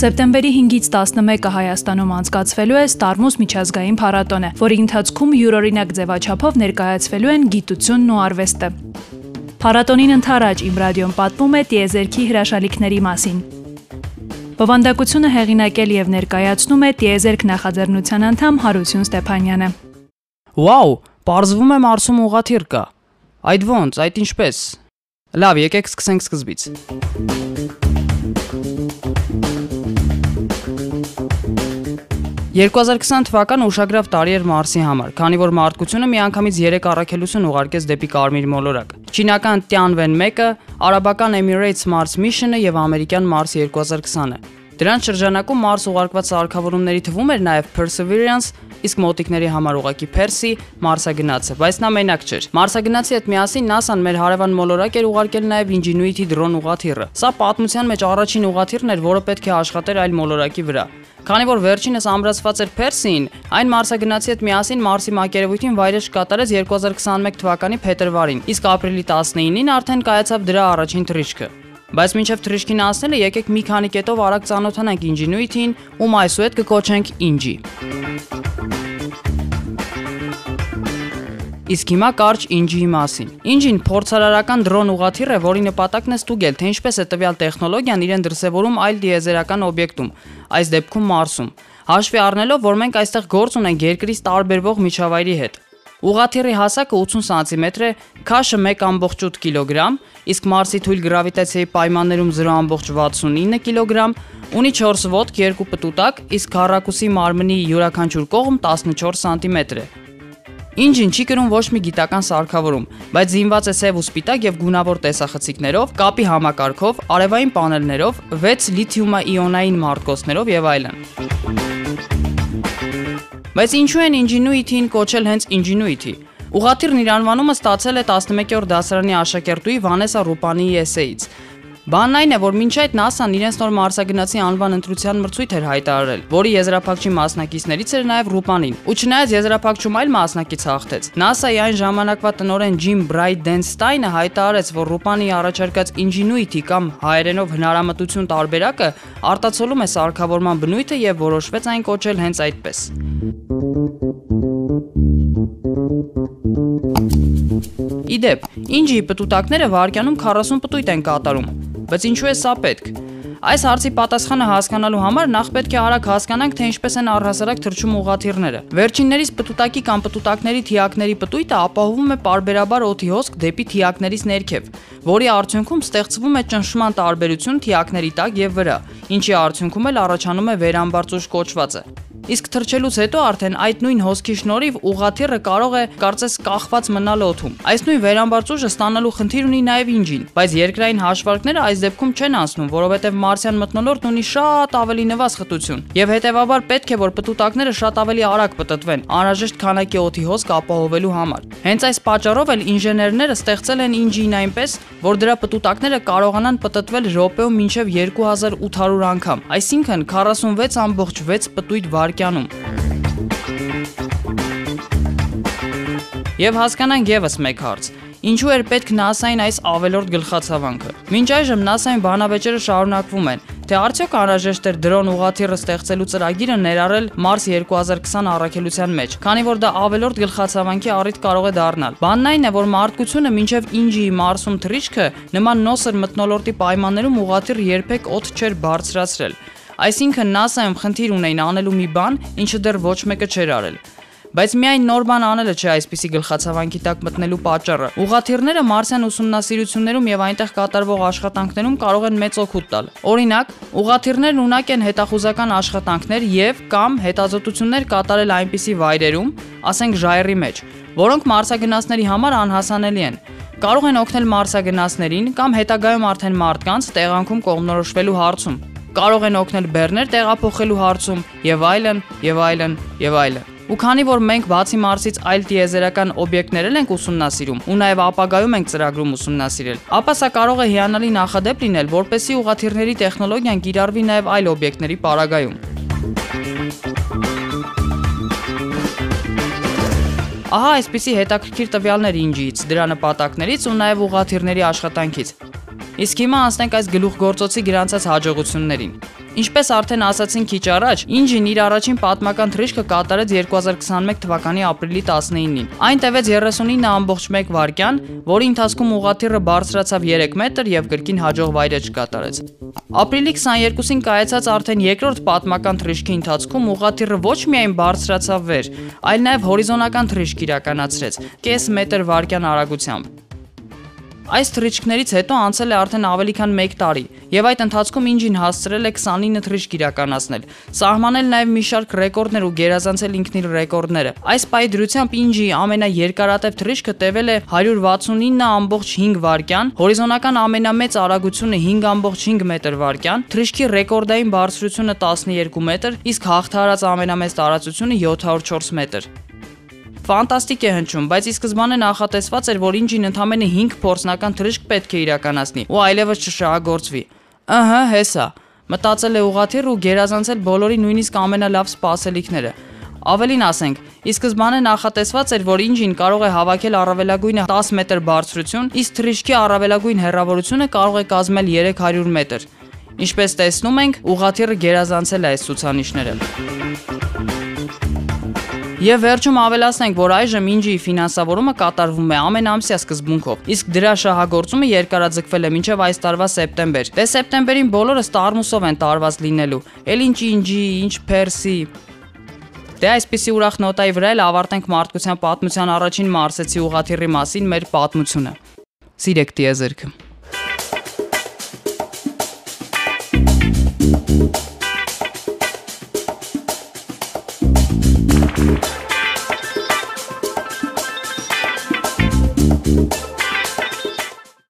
Սեպտեմբերի 5-ից 11-ը Հայաստանում անցկացվելու է Ստարմուս միջազգային փառատոնը, որի ընթացքում յուրօրինակ ձևաչափով ներկայացվելու են գիտությունն ու արվեստը։ Փառատոնին ընթരാճ Իմ ռադիոն պատմում է տիեզերքի հրաշալիքների մասին։ Բովանդակությունը հեղինակել եւ ներկայացնում է տիեզերք նախաձեռնության անդամ Հարություն Ստեփանյանը։ Վաու, Պարզվում է Մարսում ուղաթիռ կա։ Այդ ո՞նց, այդ ինչպես։ Լավ, եկեք սկսենք սկզբից։ 2020 թվականը ուշագրավ տարի էր Մարսի համար, քանի որ մարդկությունը միանգամից 3 առաքելություն ուղարկեց դեպի Կարմիր մոլորակ։ Չինական Tianwen 1-ը, արաբական Emirates Mars Mission-ը եւ ամերիկյան Mars 2020-ը։ Դրանց շրջանակում Մարս ուղարկված սարքավորումների թվում էր նաև Perseverance, իսկ մոտիկների համար ուղակի Percy Մարսագնացը, բայց նա մենակ չէր։ Մարսագնացի հետ միասին NASA-ն մեր հարևան մոլորակ էր ուղարկել նաև Ingenuity դրոն ուղաթիռը։ Սա պատմության մեջ առաջին ուղաթիռն էր, որը պետք է աշխատեր այլ մոլորակի վրա։ Քանի որ վերջինս ամրացված էր Percy-ին, այն Մարսագնացի հետ միասին Մարսի մակերևույթին վայրեժ կատարեց 2021 թվականի փետրվարին, իսկ ապրիլի 19-ին արդեն կայացավ դրա առաջին թռիչքը։ Բայց մինչև թռիչքին անցնելը եկեք մի քանի կետով արագ ծանոթանանք Ingenuity-ին, ում այսուհետ կկոչենք Ingi։ Իսկ հիմա կարճ Ingi-ի մասին։ Ingi-ն փորձարարական դրոն ուղաթիռ է, որի նպատակն է ստուգել, թե ինչպես է տվյալ տեխնոլոգիան իրեն դրսևորում այլ դիեզերական օբյեկտում, այս դեպքում Մարսում։ Հաշվի առնելով, որ մենք այստեղ գործ ունենք երկրից տարբերվող միջավայրի հետ։ Ուղաթիռի հասակը 80 սանտիմետր է, քաշը 1.8 կիլոգրամ, իսկ Մարսի թույլ գրավիտացիայի պայմաններում 0.69 կիլոգրամ, ունի 4 ոտք, 2 պտուտակ, իսկ քառակուսի մարմնի յուրաքանչյուր կողմ 14 սանտիմետր է։ Ինջին չի կրում ոչ մի գիտական սարքավորում, բայց զինված է սև ու սպիտակ եւ գունավոր տեսախցիկներով, կապի համակարգով, արևային պանելներով, 6 լիթիումա-իոնային մարտկոցներով եւ այլն։ Բայց ինչու են Ingenuity-ին կոչել հենց Ingenuity։ Ուղղաթիռն իր անվանումը ստացել է 11-րդ դասարանի աշակերտուի Վանեսա Ռուպանիի էսեից։ Բանն այն է, որ մինչ այդ NASA-ն իրենց նոր մարսագնացի անվան ընտրության մրցույթ էր հայտարարել, որի եզրափակչի մասնակիցներից էր նաև Ռուպանին։ Ու չնայած եզրափակչում այլ մասնակից հաղթեց, NASA-ի այն ժամանակվա տնօրեն Ջիմ Բրայդենստայնը հայտարարեց, որ Ռուպանի առաջարկած Ingenuity կամ հայերենով հնարամտություն տարբերակը արտացոլում է սարքավորման բնույթը եւ որոշվեց այն կոչել հենց այդպես։ Իդեպ, ինջի պտուտակները վարկյանում 40 պտույտ են կատարում, Բայց ինչու է սա պետք։ Այս հարցի պատասխանը հասկանալու համար նախ պետք է արագ հասկանանք, թե ինչպես են առհասարակ թռչում ուղաթիռները։ Վերջիններիս պտուտակի կամ պտուտակների թիակների պտույտը ապահովում է parberabar օդի հոսք դեպի թիակներից ներքև, որի արդյունքում ստեղծվում է ճնշման տարբերություն թիակների տակ եւ վրա, ինչի արդյունքում էլ առաջանում է վերամբարձուժ կոչվածը։ Իսկ թրջելուց հետո արդեն այդ նույն հոսքի շնորհիվ ուղաթիռը կարող է կարծես կախված մնալ օդում։ Այս նույն վերամբարձուժը ստանալու խնդիր ունի նաև ինջին, բայց երկրային հաշվարկները այս դեպքում չեն անցնում, որովհետև մարսյան մթնոլորտն ունի շատ ավելի նվազ խտություն, եւ հետեւաբար պետք է որ պտուտակները շատ ավելի արագ պտտվեն, անհրաժեշտ քանակի օդի հոսք ապահովելու համար։ Հենց այս պատճառով էլ ինժեներները ստեղծել են ինջին այնպես, որ դրա պտուտակները կարողանան պտտվել րոպեում մինչև 2800 անգամ, այսինքն 46.6 պտույտ վար վայրկյանում։ Եվ հասկանանք եւս մեկ հարց. Ինչու էր պետք NASA-ին այս ավելորդ գլխացավանքը։ Մինչ այժմ NASA-ին բանավեճերը շարունակվում են, թե արդյոք անհրաժեշտ էր դրոն ուղաթիռը ստեղծելու ծրագիրը ներառել Mars 2020 առաքելության մեջ, քանի որ դա ավելորդ գլխացավանքի առիթ կարող է դառնալ։ Բանն այն է, որ մարդկությունը մինչև Ինջիի Մարսում թռիչքը նման նոսր մթնոլորտի պայմաններում ուղաթիռ երբեք օդ չէր բարձրացրել։ Այսինքն NASA-ում խնդիր ունեին անելու մի բան, ինչը դեռ ոչ մեկը չէր արել։ Բայց միայն նոր բան անելը չէ այսպիսի գլխացավանքի տակ մտնելու պատճառը։ Ուղաթիռները մարսյան ուսումնասիրություններում եւ այնտեղ կատարվող աշխատանքներում կարող են մեծ օգուտ տալ։ Օրինակ, ուղաթիռներն ունակ են հետախուզական աշխատանքներ եւ կամ հետազոտություններ կատարել այնպիսի վայրերում, ասենք ժայռի մեջ, որոնք մարսագնացների համար անհասանելի են կարող են օգնել մարսագնացներին կամ հետագայում արդեն մարդկանց տեղանքում կողմնորոշվելու հարցում կարող են օգնել բեռներ տեղափոխելու հարցում եւ այլն եւ այլն եւ այլն։ Ու քանի որ մենք բացի Մարսից այլ տիեզերական օբյեկտներ ենք ուսումնասիրում ու նաև ապագայում ենք ծրագրում ուսումնասիրել, ապա սա կարող է հիանալի նախադեպ լինել, որպեսզի ուղաթիռների տեխնոլոգիան կիրառվի նաև այլ օբյեկտների պարագայում։ Ահա այսպիսի հետաքրքիր տվյալներ ինջից, դրա նպատակներից ու նաև ուղաթիռների աշխատանքից։ Իսկ հիմա անցնենք այս գլուխգործոցի գրանցած հաջողություններին։ Ինչպես արդեն ասացին քիչ առաջ, Ինջին իր առաջին պատմական թռիչքը կատարեց 2021 թվականի ապրիլի 19-ին։ Այն տևեց 39.1 վայրկյան, որի ընթացքում ուղղաթիռը բարձրացավ 3 մետր եւ կրկին հաջող վայրեջ կատարեց։ Ապրիլի 22-ին կայացած արդեն երկրորդ պատմական թռիչքի ընթացքում ուղղաթիռը ոչ միայն բարձրացավ վեր, այլ նաև հորիզոնական թռիչք իրականացրեց՝ կես մետր վայրկյան արագությամբ։ Այս թռիչքներից հետո անցել է արդեն ավելի քան 1 տարի, եւ այդ ընթացքում Ինջին հասցրել է 29 թռիչք իրականացնել, սահմանել նաեւ մի շարք ռեկորդներ ու գերազանցել ինքն իր ռեկորդները։ Այս պայի դրությամբ Ինջի ամենաերկարատև թռիչքը տևել է 169.5 վայրկյան, հորիզոնական ամենամեծ արագությունը 5.5 մետր վայրկյան, թռիչքի ռեկորդային բարձրությունը 12 մետր, իսկ հաղթահարած ամենամեծ տարածությունը 704 մետր։ Ֆանտաստիկ է հնչում, բայց ի սկզբանե նախատեսված էր, որ Ինջին ընդամենը 5 փորձնական թռիչք պետք է իրականացնի ու այլևս չշահագործվի։ Ահա, հեսա։ Մտածել է ուղաթիռ ու գերազանցել բոլորի նույնիսկ ամենալավ սպասելիքները։ Ավելին ասենք, ի սկզբանե նախատեսված էր, որ Ինջին կարող է հավաքել առավելագույնը 10 մետր բարձրություն, իսկ թռիչքի առավելագույն հեռավորությունը կարող է կազմել 300 մետր։ Ինչպես տեսնում ենք, ուղաթիռը գերազանցել է այս ցուցանիշները։ Եվ վերջում ավելացնենք, որ այժմ Ինջի ֆինանսավորումը կատարվում է ամենամսյա սկզբունքով, իսկ դրա շահագործումը երկարաձգվել է մինչև այս տարվա սեպտեմբեր։ Դե սեպտեմբերին բոլորը Ստարմուսով են տարված լինելու։ Էլ ինչ Ինջի, ինչ Փերսի, Դե այսպիսի ուրախ նոտայի վրա էլ ավարտենք մարդկության պատմության առաջին մարսեցի ուղաթիռի մասին մեր պատմությունը։ Սիրեք տիեզերքը։